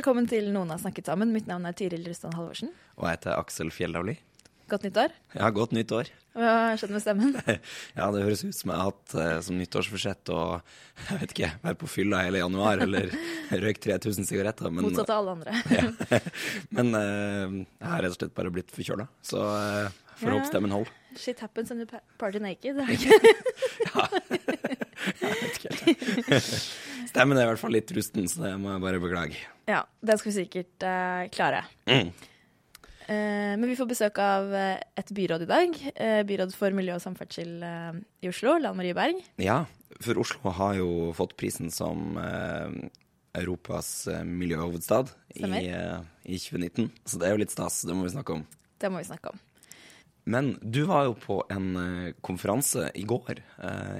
Velkommen til Noen har snakket sammen. Mitt navn er Tiril Rustan Halvorsen. Og jeg heter Aksel Fjellavli. Godt nyttår. Ja, godt nytt år. Hva har skjedd med stemmen? Ja, det høres ut som jeg har hatt eh, som nyttårsforsett å jeg vet ikke, være på fylla hele januar eller røyke 3000 sigaretter. Men, Motsatt av alle andre. ja. men eh, jeg har rett og slett bare blitt forkjøla, så uh, får Ja. håpe stemmen holder. Shit happens when you party naked. ja. Jeg vet ikke helt. Stemmen er i hvert fall litt rusten, så det må jeg bare beklage. ja, det skal vi sikkert eh, klare. Mm. Eh, men vi får besøk av eh, et byråd i dag. Eh, byråd for miljø og samferdsel i Oslo, Lan Marie Berg. Ja, for Oslo har jo fått prisen som Europas miljøhovedstad i, i 2019, så det er jo litt stas. Det må vi snakke om. Det må vi snakke om. Men du var jo på en konferanse i går,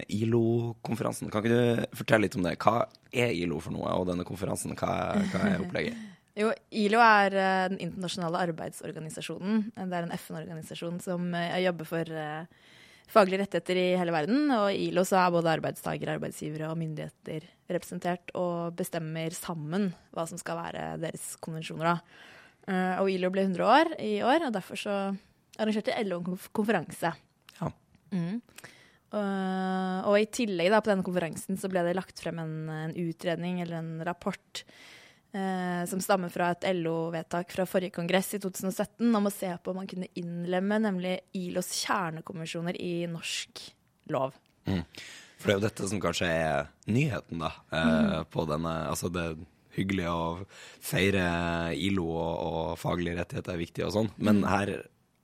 ILO-konferansen. Kan ikke du fortelle litt om det? Hva er ILO for noe, og denne konferansen, hva hva er opplegget? Jo, ILO er eh, den internasjonale arbeidsorganisasjonen. Det er en FN-organisasjon som eh, jobber for eh, faglige rettigheter i hele verden. Og i ILO så er både arbeidstakere, arbeidsgivere og myndigheter representert og bestemmer sammen hva som skal være deres konvensjoner. Da. Og ILO ble 100 år i år, og derfor så arrangerte LO en konferanse. Ja. Mm. Og, og i tillegg da, på denne konferansen så ble det lagt frem en, en utredning eller en rapport eh, som stammer fra et LO-vedtak fra forrige kongress i 2017 om å se på om man kunne innlemme nemlig ILOs kjernekonvensjoner i norsk lov. For det er jo dette som kanskje er nyheten, da, eh, på denne Altså, det er hyggelig å feire ILO og, og faglige rettigheter er viktig og sånn, men her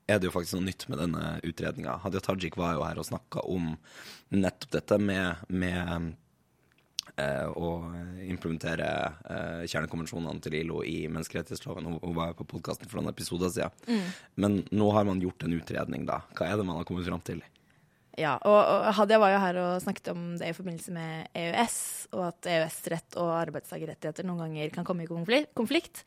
er det jo faktisk noe nytt med denne utredninga. Hadia Tajik var jo her og snakka om nettopp dette med, med å implementere eh, kjernekonvensjonene til ILO i menneskerettighetsloven. Hun, hun var jo på podkasten for noen episoder siden. Men nå har man gjort en utredning, da. Hva er det man har kommet fram til? Ja, og, og Hadia var jo her og snakket om det i forbindelse med EØS, og at EØS-rett og arbeidstakerrettigheter noen ganger kan komme i konflikt.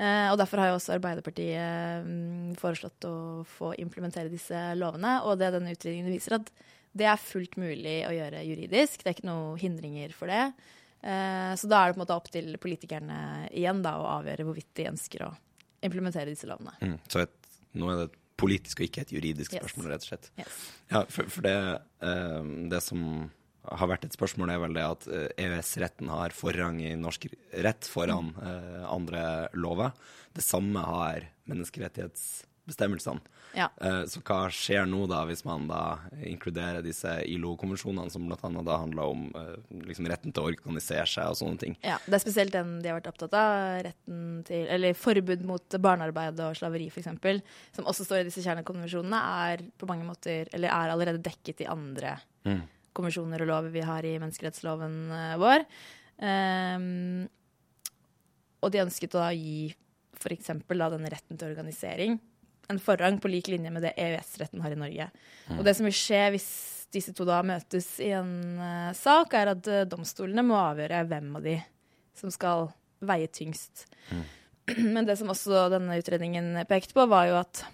Eh, og Derfor har jo også Arbeiderpartiet mm, foreslått å få implementere disse lovene. Og det denne utredningen viser, at det er fullt mulig å gjøre juridisk. Det er ikke noen hindringer for det. Eh, så da er det på en måte opp til politikerne igjen da, å avgjøre hvorvidt de ønsker å implementere disse lovene. Mm. Så et, nå er det et politisk og ikke et juridisk Yes. spørsmål, rett og slett. Yes. Ja, for, for det, eh, det som har vært et spørsmål, er vel det at eh, EØS-retten har forrang i norsk rett foran mm. andre lover. Det samme har menneskerettighetsbestemmelsene. Ja. Eh, så hva skjer nå da, hvis man da inkluderer disse ILO-konvensjonene, som bl.a. da handler om eh, liksom retten til å organisere seg og sånne ting? Ja, Det er spesielt den de har vært opptatt av. Retten til, eller Forbud mot barnearbeid og slaveri, f.eks., som også står i disse kjernekonvensjonene, er på mange måter, eller er allerede dekket i andre Mm. konvensjoner og lover vi har i menneskerettsloven eh, vår. Um, og de ønsket å da gi f.eks. denne retten til organisering en forrang på lik linje med det EØS-retten har i Norge. Og det som vil skje hvis disse to da møtes i en uh, sak, er at uh, domstolene må avgjøre hvem av de som skal veie tyngst. Men det som også denne utredningen pekte på, var jo at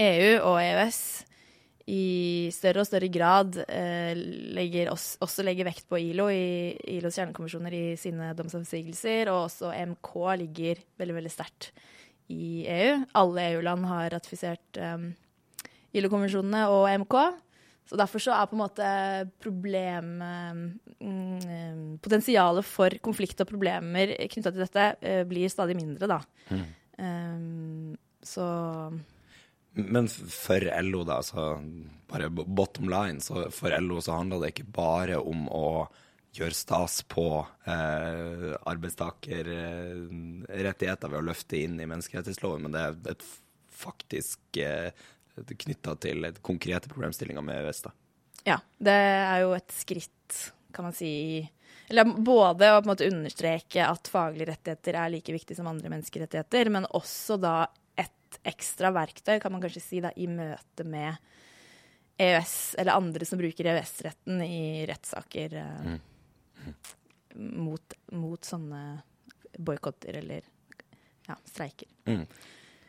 EU og EØS i større og større grad eh, legger oss, også legger vekt på ILO i ILOs kjernekonvensjoner i sine domsavsigelser, og også EMK ligger veldig veldig sterkt i EU. Alle EU-land har ratifisert um, ILO-konvensjonene og EMK. Så derfor så er på en måte problem um, Potensialet for konflikt og problemer knytta til dette uh, blir stadig mindre, da. Um, så Men for LO, da, altså bare bottom line, så for LO så handler det ikke bare om å gjøre stas på eh, arbeidstakerrettigheter ved å løfte inn i menneskerettighetsloven, men det er et faktisk eh, knytta til et konkrete problemstillinger med EØS. Ja, det er jo et skritt, kan man si, eller både å på en måte understreke at faglige rettigheter er like viktig som andre menneskerettigheter, men også da et ekstra verktøy, kan man kanskje si, da, i møte med EØS, eller andre som bruker EØS-retten i rettssaker eh, Mm. Mot, mot sånne boikotter eller ja, streiker. Mm.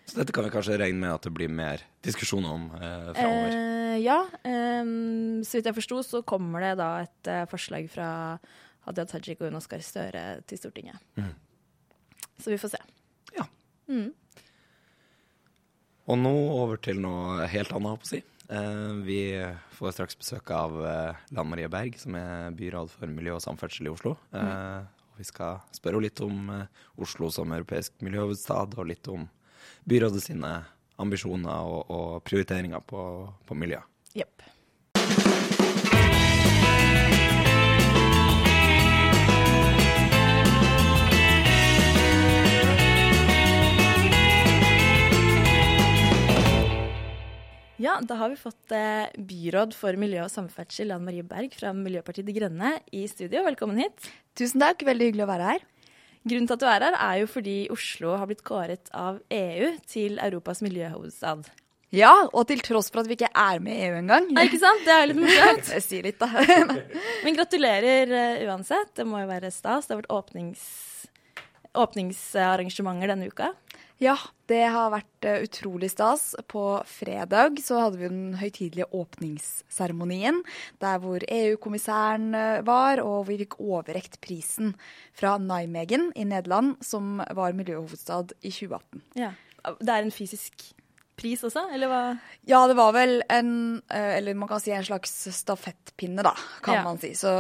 Så dette kan vi kanskje regne med at det blir mer diskusjon om eh, framover. Eh, ja. Eh, så vidt jeg forsto, så kommer det da et eh, forslag fra Hadia Tajik og Jonas Gahr Støre til Stortinget. Mm. Så vi får se. Ja. Mm. Og nå over til noe helt annet, holdt på å si. Eh, vi får straks besøk av eh, Lan Marie Berg, som er byråd for miljø og samferdsel i Oslo. Eh, og vi skal spørre henne litt om eh, Oslo som europeisk miljøhovedstad, og litt om byrådet sine ambisjoner og, og prioriteringer på, på miljø. Jepp. Ja, da har vi fått eh, byråd for miljø og samferdsel, Ann Marie Berg fra Miljøpartiet De Grønne, i studio. Velkommen hit. Tusen takk, veldig hyggelig å være her. Grunnen til at du er her, er jo fordi Oslo har blitt kåret av EU til Europas miljøhovedstad. Ja, og til tross for at vi ikke er med i EU engang. Ja, ikke sant? Det er litt morsomt. Jeg sier litt, da. Men gratulerer uh, uansett. Det må jo være stas. Det har vært åpnings, åpningsarrangementer denne uka. Ja, det har vært eh, utrolig stas. På fredag så hadde vi den høytidelige åpningsseremonien, der hvor EU-kommissæren eh, var, og vi fikk overrekt prisen fra Nijmegen i Nederland, som var miljøhovedstad i 2018. Ja. Det er en fysisk pris også, eller hva? Ja, det var vel en eh, Eller man kan si en slags stafettpinne, da, kan Ja. man si. Så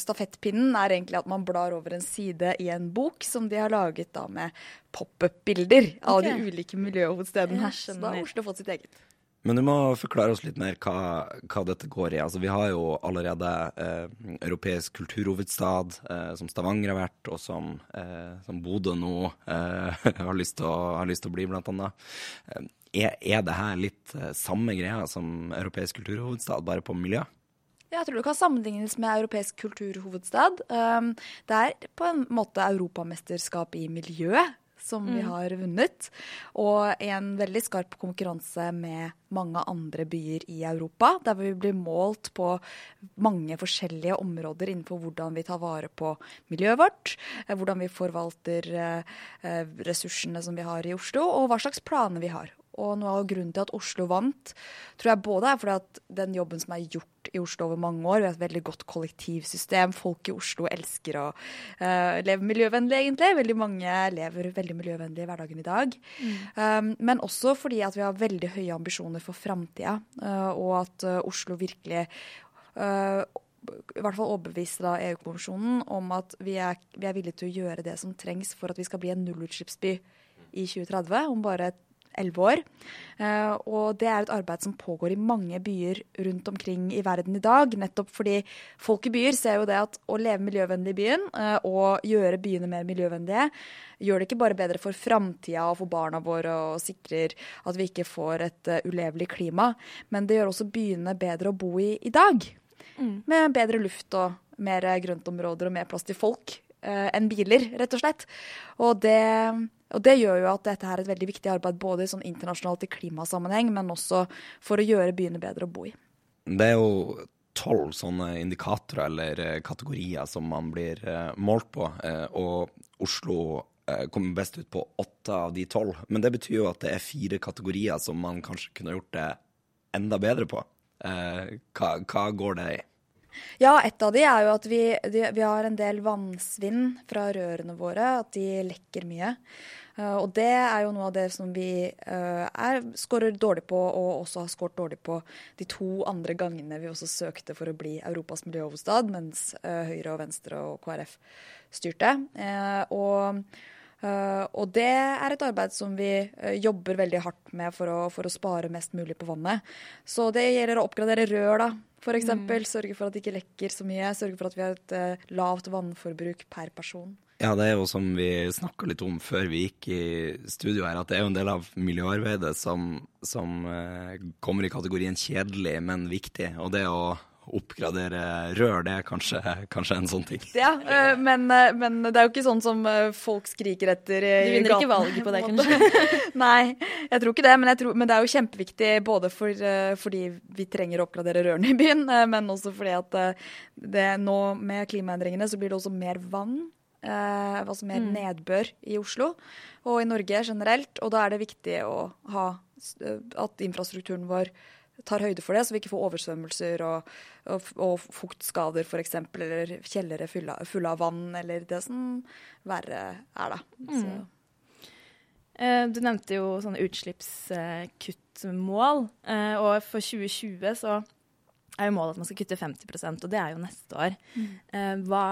stafettpinnen er egentlig at man blar over en side i en bok som de har laget da med pop-up-bilder av okay. de ulike miljøhovedstedene. her. Så da har Oslo fått sitt eget. Men du må forklare oss litt mer hva, hva dette går i. Altså, vi har jo allerede eh, europeisk kulturhovedstad, eh, som Stavanger har vært, og som, eh, som Bodø nå eh, har, lyst til å, har lyst til å bli, blant annet. Eh, er, er det her litt eh, samme greia som europeisk kulturhovedstad, bare på miljø? Jeg tror det kan sammenlignes med europeisk kulturhovedstad. Um, det er på en måte europamesterskap i miljø som vi har vunnet. Og en veldig skarp konkurranse med mange andre byer i Europa, der vi blir målt på mange forskjellige områder innenfor hvordan vi tar vare på miljøet vårt, eh, hvordan vi forvalter eh, eh, ressursene som vi har i Oslo, og hva slags planer vi har. Og noe av grunnen til at Oslo vant, tror jeg både er fordi at den jobben som er gjort i Oslo over mange år, vi har et veldig godt kollektivsystem, folk i Oslo elsker å uh, leve miljøvennlig, egentlig. Veldig mange lever veldig miljøvennlig i hverdagen i dag. Um, men også fordi at vi har veldig høye ambisjoner for framtida, uh, og at uh, Oslo virkelig eh, i hvert fall overbeviste da EU-kommisjonen om at vi er, vi er villige til å gjøre det som trengs for at vi skal bli en nullutslippsby i 2030, om bare elleve år. Eh, og det er et arbeid som pågår i mange byer rundt omkring i verden i dag. Nettopp fordi folk i byer ser jo det at å leve miljøvennlig i byen eh, og gjøre byene mer miljøvennlige, gjør det ikke bare bedre for framtida og for barna våre og sikrer at vi ikke får et eh, ulevelig klima, men det gjør også byene bedre å bo i i dag. Med bedre luft og mer grøntområder og mer plass til folk enn biler, rett og slett. Og det, og det gjør jo at dette er et veldig viktig arbeid både sånn internasjonalt i klimasammenheng, men også for å gjøre byene bedre å bo i. Det er jo tolv sånne indikatorer eller eh, kategorier som man blir eh, målt på, eh, og Oslo kom best ut på åtte av de tolv. Men det betyr jo at det er fire kategorier som man kanskje kunne gjort det enda bedre på. Hva, hva går det i? Ja, et av de er jo at vi, de, vi har en del vannsvinn fra rørene våre, at de lekker mye. Eh, og det er jo noe av det som vi uh, er, skårer dårlig på, og også har skåret dårlig på de to andre gangene vi også søkte for å bli Europas miljøhovedstad, mens eh, Høyre og Venstre og KrF styrte. Eh, og og det er et arbeid som vi uh, jobber veldig hardt med for å, for å spare mest mulig på vannet. Så det gjelder å oppgradere rør, da, for eksempel. Sørge for at det ikke lekker så mye. Sørge for at vi har et uh, lavt vannforbruk per person. Ja, det er jo som vi snakka litt om før vi gikk i studio her, at det er jo en del av miljøarbeidet som, som eh, kommer i kategorien kjedelig, men viktig. Og det å oppgradere rør, det er kanskje, kanskje en sånn ting. Ja, eh, men, eh, men det er jo ikke sånn som eh, folk skriker etter i Du vinner ikke valget på det, kanskje? Nei, jeg tror ikke det. Men, jeg tror, men det er jo kjempeviktig både for, fordi vi trenger å oppgradere rørene i byen, men også fordi at det nå med klimaendringene så blir det også mer vann. eh, altså mer nedbør i Oslo og i Norge generelt. Og da er det viktig å ha at infrastrukturen vår tar høyde for det, så vi ikke får oversvømmelser og, og, og fuktskader f.eks., eller kjellere fulle, fulle av vann, eller det som verre er, da. Så. Eh, Du nevnte jo sånne utslippskuttmål. eh, Og for 2020 så er jo målet at man skal kutte 50% og det er jo neste år. Mm. Hva,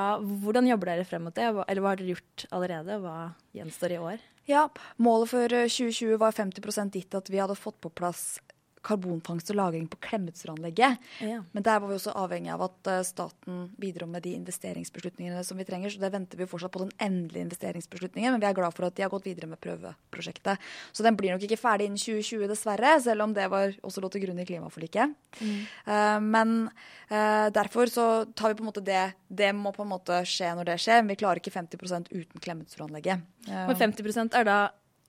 hvordan jobber dere frem mot det, eller hva har dere gjort allerede? Hva gjenstår i år? Ja, målet for eh, 2020 var 50% gitt at vi hadde fått på plass karbonfangst og -lagring på Klemetsrudanlegget. Ja. Men der var vi også avhengig av at eh, staten bidro med de investeringsbeslutningene som vi trenger. Så det venter vi fortsatt på den endelige investeringsbeslutningen. Men vi er glad for at de har gått videre med prøveprosjektet. Så den blir nok ikke ferdig innen 2020, dessverre. Selv om det var også lå til grunn i klimaforliket. Eh, men uh, derfor så tar vi på en måte det Det må på en måte skje når det skjer. Men vi klarer ikke 50 uten Klemetsrudanlegget. Uh, Men 50% er da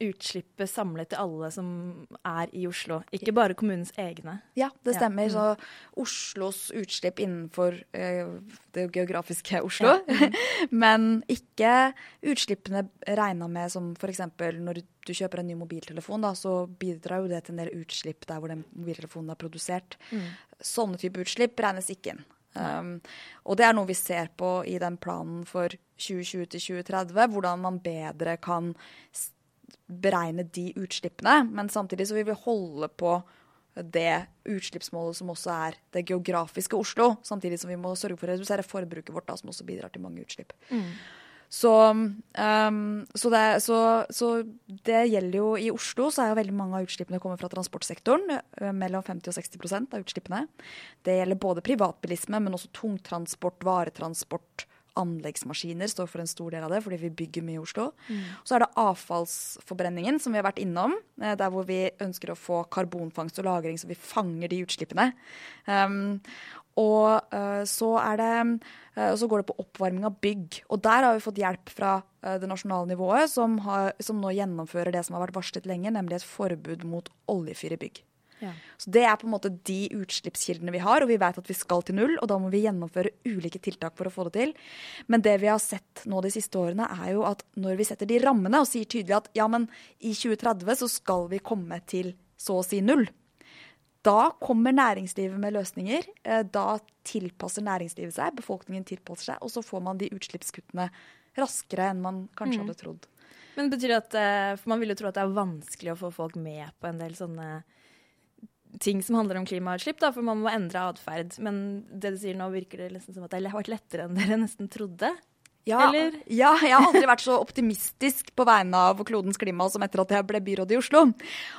utslippet samlet til alle som er i Oslo, ikke bare kommunens egne. Ja, det Ja. stemmer. Mm. Så Oslos utslipp innenfor eh, det geografiske Oslo. Men ikke utslippene regna med som f.eks. når du kjøper en ny mobiltelefon, da, så bidrar jo det til en del utslipp der hvor den mobiltelefonen er produsert. Sånne type utslipp regnes ikke inn. Um, og det er noe vi ser på i den planen for 2020 til 2030, hvordan man bedre kan beregne de utslippene, men samtidig så vil vi holde på det utslippsmålet som også er det geografiske Oslo, samtidig som vi må sørge for å redusere forbruket vårt, da, som også bidrar til mange utslipp. Så, um, så, det, så, så det gjelder jo I Oslo så er jo veldig mange av utslippene kommer fra transportsektoren. eh, Mellom 50 og 60% av utslippene. Det gjelder både privatbilisme, men også tungtransport, varetransport. Anleggsmaskiner står for en stor del av det, fordi vi bygger mye i Oslo. Så er det avfallsforbrenningen, som vi har vært innom, eh, der hvor vi ønsker å få karbonfangst og -lagring, så vi fanger de utslippene. Um, og uh, så, er det, eh, og så går det på oppvarming av bygg. Og der har vi fått hjelp fra det nasjonale nivået, som, har, som nå gjennomfører det som har vært varslet lenge, nemlig et forbud mot oljefyr i bygg. Ja. Så Det er på en måte de utslippskildene vi har, og vi vet at vi skal til null. og Da må vi gjennomføre ulike tiltak for å få det til. Men det vi har sett nå de siste årene, er jo at når vi setter de rammene og sier tydelig at ja, men i 2030 så skal vi komme til så å si null. Da kommer næringslivet med løsninger. Eh, Da tilpasser næringslivet seg, befolkningen tilpasser seg, og så får man de utslippskuttene raskere enn man kanskje hadde trodd. Men det betyr at, eh, for Man vil jo tro at det er vanskelig å få folk med på en del sånne ting som handler om klimautslipp, da, for man må endre atferd. Men det du sier nå, virker det nesten som at det har vært lettere enn dere nesten trodde. Ja, Eller? ja, jeg har aldri vært så optimistisk på vegne av klodens klima som etter at jeg ble byråd i Oslo.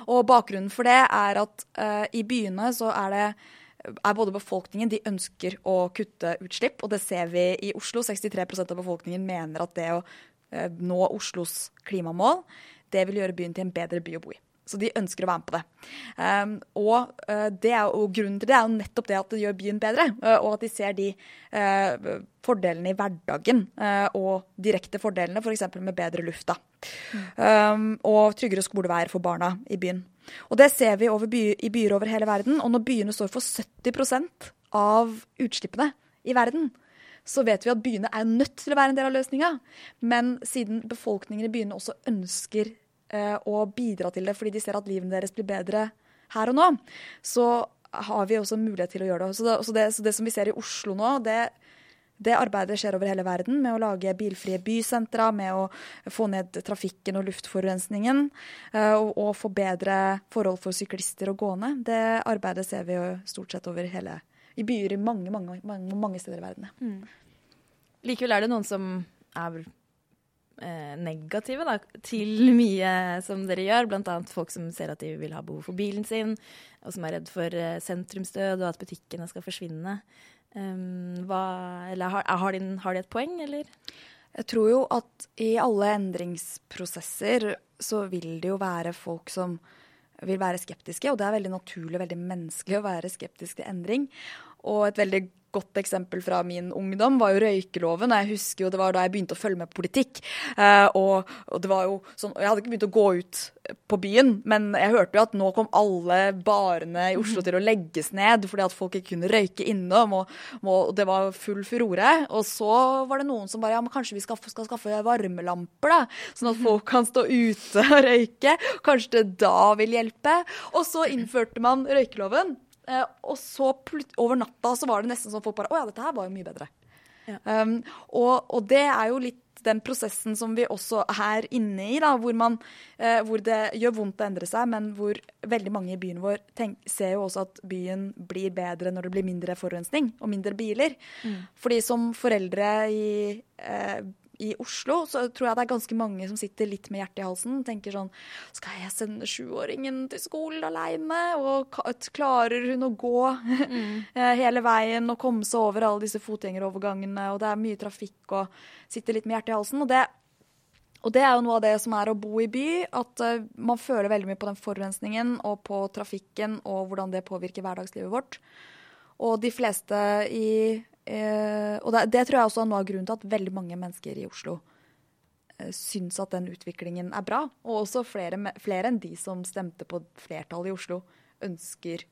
Og bakgrunnen for det er at uh, i byene så er det er både befolkningen de ønsker å kutte utslipp, og det ser vi i Oslo. 63% av befolkningen mener at det å uh, nå Oslos klimamål, det vil gjøre byen til en bedre by å bo i. Så de ønsker å være med på det. Um, og eh, det er og, grunnen til det er jo nettopp det at det gjør byen bedre, eh, og at de ser de uh, fordelene i hverdagen, uh, og direkte fordelene, f.eks. For med bedre luft. Um, og tryggere skoleveier for barna i byen. Og det ser vi by, i byer over hele verden. Og når byene står for 70% av utslippene i verden, så vet vi at byene er nødt til å være en del av løsninga. Men siden befolkningen i byene også ønsker eh, å bidra til det fordi de ser at livene deres blir bedre her og nå, så har vi også mulighet til å gjøre det. Så det, så det, så det som vi ser i Oslo nå, det, det arbeidet skjer over hele verden med å lage bilfrie bysentra, med å få ned trafikken og luftforurensningen, eh, og, og få bedre forhold for syklister og gående. Det arbeidet ser vi jo stort sett over hele i byer i mange, mange, mange, mange steder i verden. Mm. Likevel er det noen som er eh, negative da, til mye som dere gjør. Annet folk som ser at de vil ha behov for bilen sin, og som er redd for eh, sentrumsdød og at butikkene skal forsvinne. Um, hva, eller har, har, de, har de et poeng, eller? Jeg tror jo at i alle endringsprosesser så vil det jo være folk som vil være skeptiske, og det er veldig naturlig og veldig menneskelig å være skeptisk til endring. Og et veldig godt eksempel fra min ungdom var jo røykeloven. og Jeg husker jo det var da jeg begynte å følge med på politikk. Eh, og, og, det var jo sånn, Jeg hadde ikke begynt å gå ut på byen, men jeg hørte jo at nå kom alle barene i Oslo til å legges ned fordi at folk ikke kunne røyke innom. Og, og det var full furore. Og så var det noen som bare ja, men kanskje vi skal, skal skaffe varmelamper, da. Sånn at folk kan stå ute og røyke. Kanskje det da vil hjelpe. Og så innførte man røykeloven. Eh, og så over natta så var det nesten sånn folk bare Å ja, dette her var jo mye bedre. Ja. Um, og, og, det er jo litt den prosessen som vi også er inne i, da, hvor, man, eh, hvor det gjør vondt å endre seg, men hvor veldig mange i byen vår tenk, ser jo også at byen blir bedre når det blir mindre forurensning og mindre biler. Mm. Fordi som foreldre i eh, i Oslo, så tror jeg det er ganske mange som sitter litt med hjertet i halsen. Tenker sånn Skal jeg sende sjuåringen til skolen aleine? Og klarer hun å gå mm. Eh, hele veien og komme seg over alle disse fotgjengerovergangene? Og det er mye trafikk og sitter litt med hjertet i halsen. Og det, og det er jo noe av det som er å bo i by. At uh, man føler veldig mye på den forurensningen og på trafikken og hvordan det påvirker hverdagslivet vårt. Og de fleste i Eh, og det, det, tror jeg også er noe av grunnen til at veldig mange mennesker i Oslo eh, syns at den utviklingen er bra. Og også flere, flere enn de som stemte på flertallet i Oslo, ønsker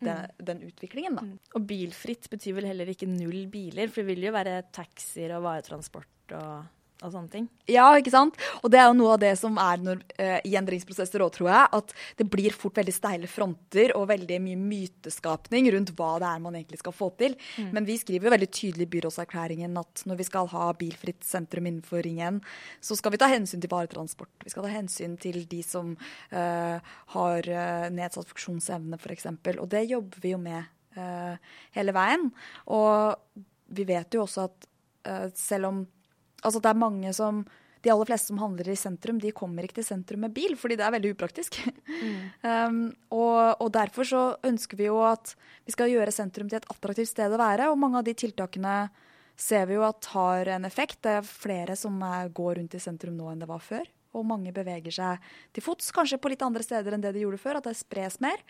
den, mm. den utviklingen. Da. Mm. Og bilfritt betyr vel heller ikke null biler, for det vil jo være taxier og varetransport og og sånne ting. Ja, ikke sant. Og det er jo noe av det som er når, uh, i endringsprosesser òg, tror jeg. At det blir fort veldig steile fronter og veldig mye myteskapning rundt hva det er man egentlig skal få til. Mm. Men vi skriver jo veldig tydelig i byrådserklæringen at når vi skal ha bilfritt sentrum innenfor Ringen, så skal vi ta hensyn til varetransport. Vi skal ta hensyn til de som uh, har uh, nedsatt funksjonsevne, f.eks. Og det jobber vi jo med hele veien. Og vi vet jo også at selv om Altså det er mange som De aller fleste som handler i sentrum, de kommer ikke til sentrum med bil, fordi det er veldig upraktisk. Mm. um, og, og, derfor så ønsker vi jo at vi skal gjøre sentrum til et attraktivt sted å være. Og mange av de tiltakene ser vi jo at har en effekt. Det er flere som er, går rundt i sentrum nå enn det var før. Og mange beveger seg til fots, kanskje på litt andre steder enn det de gjorde før. At det spres mer.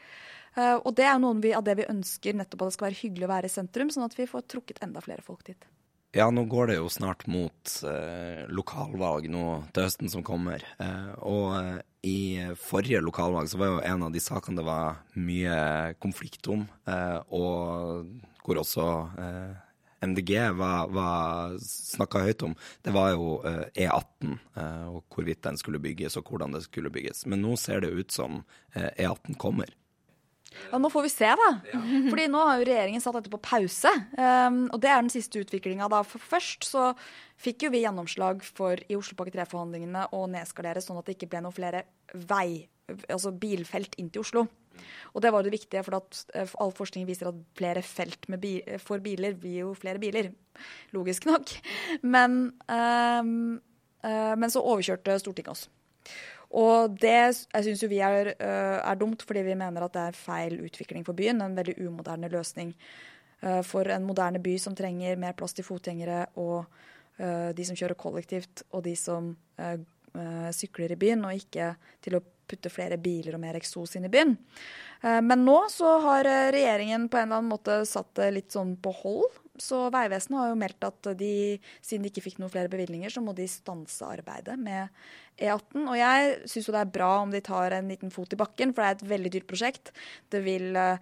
Uh, og det er noe av det vi ønsker, nettopp at det skal være hyggelig å være i sentrum, sånn at vi får trukket enda flere folk dit. Ja, nå går det jo snart mot eh, lokalvalg nå til høsten som kommer. Eh, og eh, i forrige lokalvalg så var jo en av de sakene det var mye konflikt om, eh, og hvor også eh, MDG var, var snakka høyt om, det var jo E18 eh, e og hvorvidt den skulle bygges og hvordan det skulle bygges. Men nå ser det ut som E18 e kommer. Ja, Nå får vi se, da. Ja. Fordi nå har jo regjeringen satt dette på pause. Um, og det er den siste utviklinga. For først så fikk jo vi gjennomslag for i Oslopakke 3-forhandlingene å nedskalere sånn at det ikke ble noen flere vei, altså bilfelt inn til Oslo. Og det var det viktige, for at eh, all forskning viser at flere felt bil, for biler blir jo flere biler. Logisk nok. Men, um, uh, men så overkjørte Stortinget oss. Og det jeg syns jo vi er, uh, er, dumt, fordi vi mener at det er feil utvikling for byen. En veldig umoderne løsning uh, for en moderne by som trenger mer plass til fotgjengere og uh, de som kjører kollektivt, og de som sykler i byen, og ikke til å putte flere biler og mer eksos inn i byen. Men nå så har regjeringen på en eller annen måte satt det litt sånn på hold. Så Vegvesenet har jo meldt at de, siden de ikke fikk noen flere bevilgninger, så må de stanse arbeidet med E18. Og jeg syns jo det er bra om de tar en liten fot i bakken, for det er et veldig dyrt prosjekt. Det vil uh,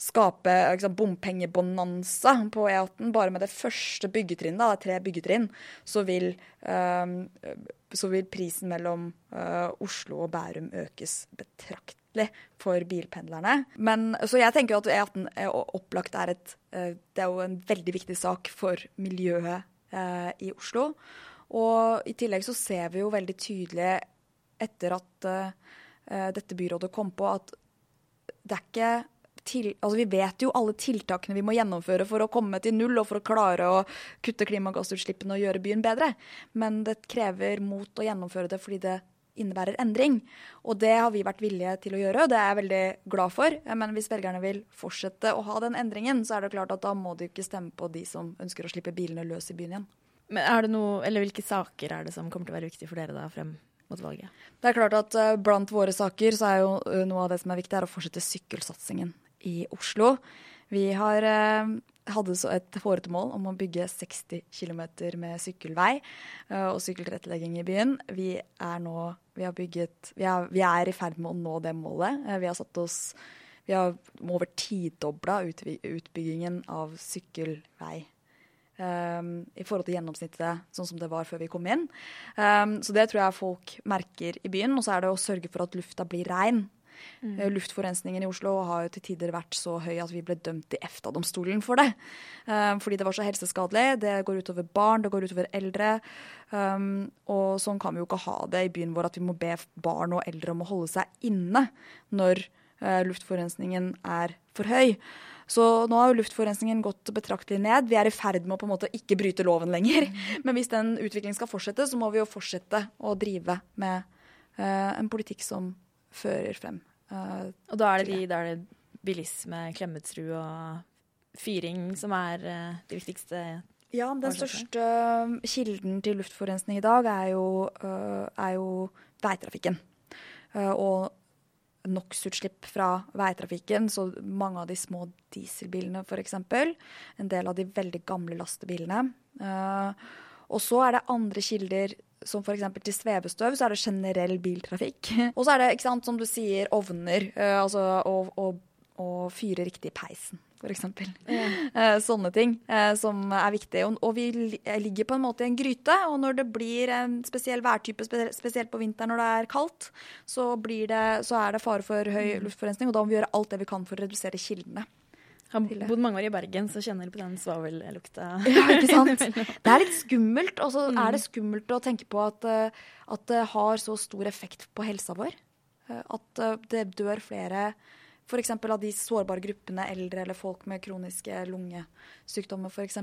skape liksom, bompengebonanza på E18. Bare med det første byggetrinnet, det er tre byggetrinn, så vil, um, så vil prisen mellom uh, Oslo og Bærum økes betraktelig for bilpendlerne. Men, så jeg tenker at E18 er opplagt er et uh, Det er jo en veldig viktig sak for miljøet i Oslo. Og i tillegg så ser vi jo veldig tydelig etter at dette byrådet kom på, at det er ikke til, altså Vi vet jo alle tiltakene vi må gjennomføre for å komme til null og for å klare å kutte klimagassutslippene og gjøre byen bedre. Men det krever mot å gjennomføre det fordi det innebærer endring. Og det har vi vært villige til å gjøre, og det er jeg veldig glad for. Men hvis velgerne vil fortsette å ha den endringen, så er det klart at da må de ikke stemme på de som ønsker å slippe bilene løs i byen igjen. Men er det noe, eller Hvilke saker er det som kommer til å være viktig for dere da frem mot valget? Det er klart at uh, Blant våre saker så er jo uh, noe av det som er viktig, er å fortsette sykkelsatsingen i Oslo. Vi har, uh, hadde så et hårete om å bygge 60 km med sykkelvei og sykkeltilrettelegging i byen. Vi er nå vi bygget, vi er, vi er i ferd med å nå det målet. vi har satt oss vi har over tidobla utbyggingen av sykkelvei Um, i forhold til gjennomsnittet sånn som det var før vi kom inn. Um, så det tror jeg folk merker i byen. Og så er det å sørge for at lufta blir rein. Mm. Uh, luftforurensningen i Oslo har jo til tider vært så høy at vi ble dømt i EFTA-domstolen for det. Um, fordi det var så helseskadelig. Det går utover barn, det går utover eldre. og sånn kan vi jo ikke ha det i byen vår, at vi må be barn og eldre om å holde seg inne når uh, luftforurensningen er for høy. Så nå har jo luftforurensningen gått betraktelig ned. Vi er i ferd med å på en måte ikke bryte loven lenger. Mm. Men hvis den utviklingen skal fortsette, så må vi jo fortsette å drive med en politikk som fører frem. Uh, og da er det, de, er det bilisme, Klemetsrud og fyring som er uh, de viktigste ja, den største kilden til luftforurensning i dag er jo, er jo veitrafikken. Og NOx-utslipp fra veitrafikken, så mange av de små dieselbilene f.eks. En del av de veldig gamle lastebilene. Uh, og så er det andre kilder, som f.eks. til svevestøv, så er det generell biltrafikk. og så er det, ikke sant, som du sier, ovner. Uh, altså å fyre riktig i peisen f.eks. Mm. Uh, sånne ting uh, som er viktig. Og, og, vi ligger på en måte i en gryte, og når det blir en spesiell værtype, spesielt på vinteren når det er kaldt, så, det, så er det fare for høy mm. luftforurensning, og da må vi gjøre alt det vi kan for å redusere kildene. Har bodd mange år i Bergen, så kjenner du på den svavellukta. Ja, ikke sant. Det er litt skummelt. Og så mm. er det skummelt å tenke på at, eh, at, det har så stor effekt på helsa vår. At det dør flere F.eks. av de sårbare gruppene, eldre eller folk med kroniske lungesykdommer f.eks.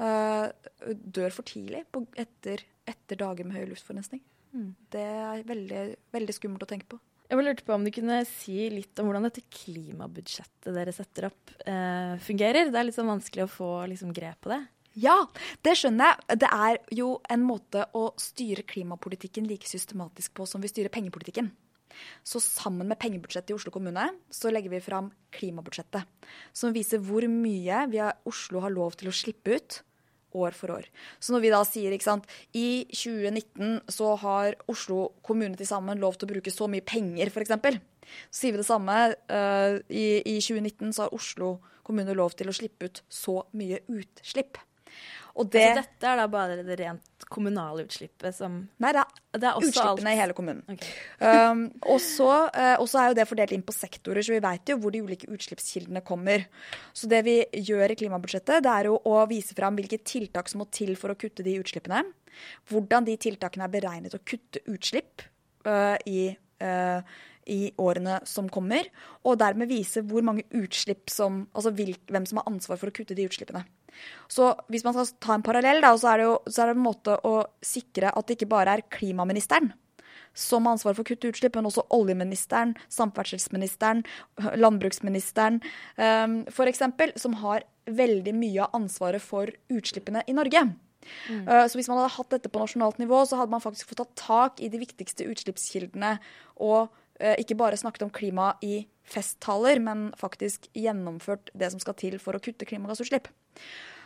Dør for tidlig etter, etter, dager med høy luftforurensning. Mm. Det er veldig, veldig skummelt å tenke på. Jeg lurte på om du kunne si litt om hvordan dette klimabudsjettet dere setter opp, eh, fungerer. Det er litt sånn vanskelig å få liksom, grep på det. Ja, det skjønner jeg. Det er jo en måte å styre klimapolitikken like systematisk på som vi styrer pengepolitikken. Så sammen med pengebudsjettet i Oslo kommune så legger vi fram klimabudsjettet. Som viser hvor mye har, Oslo har lov til å slippe ut år for år. Så når vi da sier ikke sant, i 2019 så har Oslo kommune til sammen lov til å bruke så mye penger, f.eks. Så sier vi det samme. Uh, i, I 2019 så har Oslo kommune lov til å slippe ut så mye utslipp. Det, altså, dette er da bare det rent kommunale utslippet som Nei, det er, det er utslippene alt. i hele kommunen. Okay. um, og så er jo det fordelt inn på sektorer, så vi veit jo hvor de ulike utslippskildene kommer. Så det vi gjør i klimabudsjettet, det er jo å vise fram hvilke tiltak som må til for å kutte de utslippene. Hvordan de tiltakene er beregnet å kutte utslipp uh, i uh, i årene som kommer, og dermed vise hvor mange utslipp som, altså hvem som har ansvar for å kutte de utslippene. Så hvis man skal ta en parallell, da, så er det jo så er det en måte å sikre at det ikke bare er klimaministeren som har ansvar for å kutte utslipp, men også oljeministeren, samferdselsministeren, landbruksministeren um, f.eks., som har veldig mye av ansvaret for utslippene i Norge. Mm. Uh, så hvis man hadde hatt dette på nasjonalt nivå, så hadde man faktisk fått tatt tak i de viktigste utslippskildene og uh, ikke bare snakket om klima i festtaler, men faktisk gjennomført det som skal til for å kutte klimagassutslipp.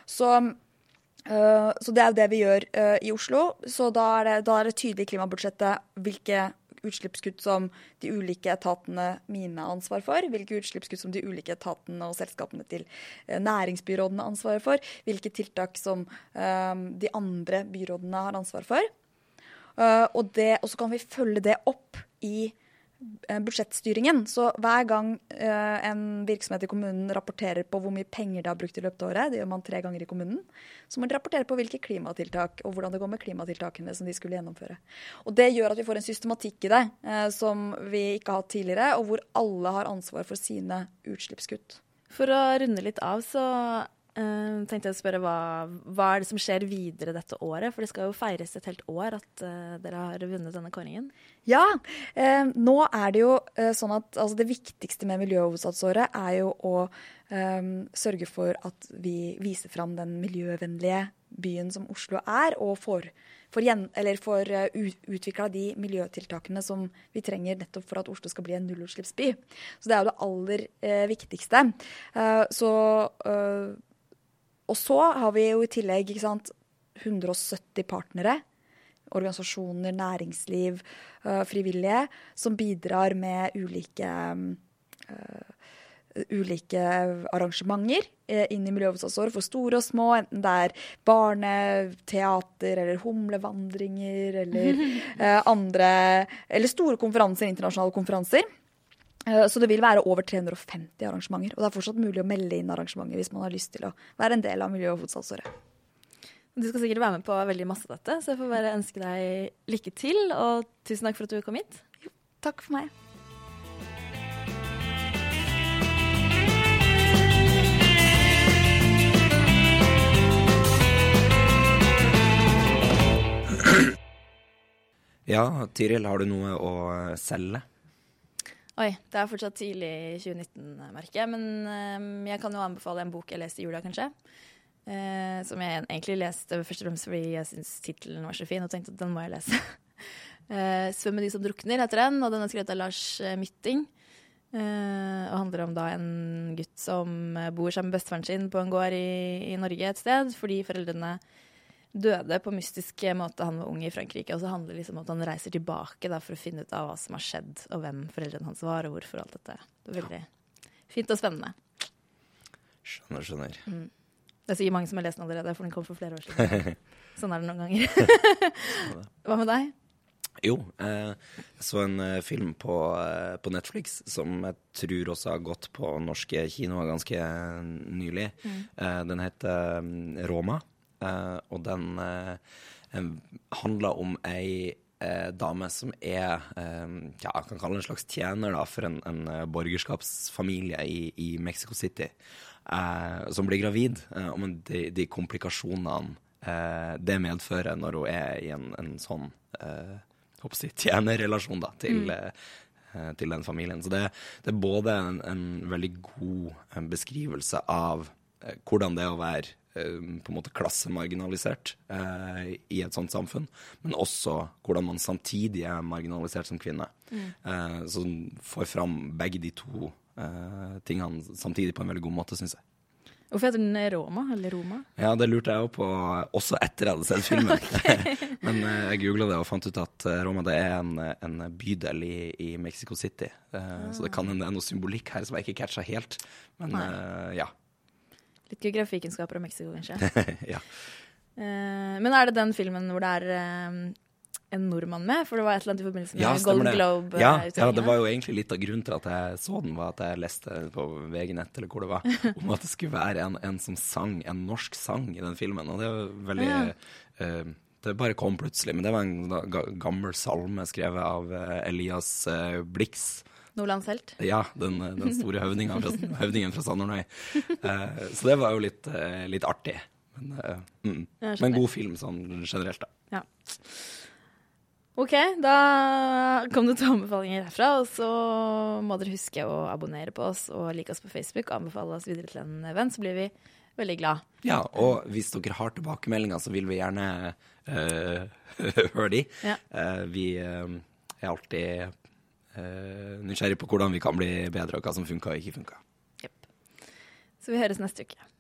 Så, uh, så det er det vi gjør uh, i Oslo. Så da er, det, da er det tydelig i klimabudsjettet hvilke utslippskutt som de ulike etatene mine har ansvar for, hvilke utslippskutt som de ulike etatene og selskapene til uh, næringsbyrådene har ansvar for, hvilke tiltak som de andre byrådene har ansvar for. og, det, og så kan vi følge det opp i Eh, budsjettstyringen. Så hver gang eh, en virksomhet i kommunen rapporterer på hvor mye penger de har brukt i løpet av året, det gjør man tre ganger i kommunen, så må de rapportere på hvilke klimatiltak og hvordan det går med klimatiltakene som de skulle gjennomføre. Og Det gjør at vi får en systematikk i det eh, som vi ikke har hatt tidligere, og hvor alle har ansvar for sine utslippskutt. For å runde litt av, så Uh, tenkte jeg å spørre hva, hva, er det som skjer videre dette året? For det skal jo feires et helt år at uh, dere har vunnet denne kåringen. Ja. Uh, nå er det jo sånn at altså, det viktigste med Miljøhovedstadsåret er jo å sørge for at vi viser fram den miljøvennlige byen som Oslo er, og får, får, gjen, uh, utvikla de miljøtiltakene som vi trenger nettopp for at Oslo skal bli en nullutslippsby. Så det er jo det aller uh, viktigste. Uh, så, og så har vi jo i tillegg sant, 170 partnere. Organisasjoner, næringsliv, frivillige, som bidrar med ulike ulike arrangementer eh, inn i Miljøhovedstadsåret for store og små, enten det er barneteater eller humlevandringer eller eh, andre Eller store konferanser, internasjonale konferanser. Eh, så det vil være over 350 arrangementer. Og det er fortsatt mulig å melde inn arrangementer hvis man har lyst til å være en del av miljø- og fotsalgsåret. Du skal sikkert være med på veldig masse av dette, så jeg får bare ønske deg lykke til. Og tusen takk for at du kom hit. Jo, takk for meg. Ja, Tiril, har du noe å selge? Oi, det er fortsatt tidlig i 2019, merker jeg. Men um, jeg kan jo anbefale en bok jeg leste i jula, kanskje. Uh, som jeg egentlig leste først og fremst fordi jeg syntes tittelen var så fin, og tenkte at den må jeg lese. uh, 'Svøm med de som drukner' heter den, og den er skrevet av Lars Mytting. Uh, og handler om da en gutt som bor sammen med bestefaren sin på en gård i, i Norge et sted, fordi foreldrene døde på mystisk måte. Han var ung i Frankrike. Og så handler det liksom om at han reiser tilbake da, for å finne ut av hva som har skjedd, og hvem foreldrene hans var, og hvorfor alt dette. Det er veldig fint og spennende. Skjønner, skjønner. Mm. Det er sikkert mange som har lest den allerede, for den kom for flere år siden. sånn er det noen ganger. hva med deg? Jo, eh, jeg så en eh, film på, eh, på, Netflix som jeg tror også har gått på norske kinoer ganske nylig. Mm. Den heter mm, Roma. Uh, og den uh, handler om ei uh, dame som er ja, jeg kan kalle en slags tjener da, for en, en borgerskapsfamilie i, i, Mexico City, som blir gravid. og de, de komplikasjonene det medfører når hun er i en, en sånn si, tjenerrelasjon da, til, mm. til, den familien. Så det, det er både en, en veldig god beskrivelse av hvordan det er å være Eh, på en måte klassemarginalisert eh, i et sånt samfunn, men også hvordan man samtidig er marginalisert som kvinne. Mm. Eh, så får fram begge de to eh, tingene samtidig på en veldig god måte, syns jeg. Hvorfor heter den Roma, eller Roma? Ja, Det lurte jeg òg på, også etter jeg hadde sett filmen. Men eh, jeg googla det og fant ut at eh, Roma det er en, en bydel i, i, Mexico City. Ah. Så det kan hende det er noe symbolikk her som jeg ikke catcha helt. Men ja, Litt geografikunnskaper om Mexico, kanskje. ja. Uh, men er det den filmen hvor det er uh, en nordmann med? For det var et eller annet i forbindelse med ja, Golden Globe. Ja, ja, det var jo egentlig litt av grunnen til at jeg så den, var at jeg leste på VG-nett eller hvor det var, om at det skulle være en, en, som sang en norsk sang i den filmen. Og det var veldig ja. uh, Det bare kom plutselig. Men det var en gammel salme skrevet av Elias Blix Nordlands helt? Ja, den, den store høvdingen fra, høvdingen fra Sandornøy. Uh, så det var jo litt, uh, litt artig. Men, uh, mm. Men, god film sånn generelt, da. Ja. OK, da kom det to anbefalinger herfra. Og så må dere huske å abonnere på oss og like oss på Facebook og anbefale oss videre til en venn, så blir vi veldig glad. Ja, og hvis dere har tilbakemeldinger, så vil vi gjerne høre de. Ja. vi er alltid nysgjerrig på hvordan vi kan bli bedre, og hva som funka og ikke funka. Yep. Så vi høres neste uke.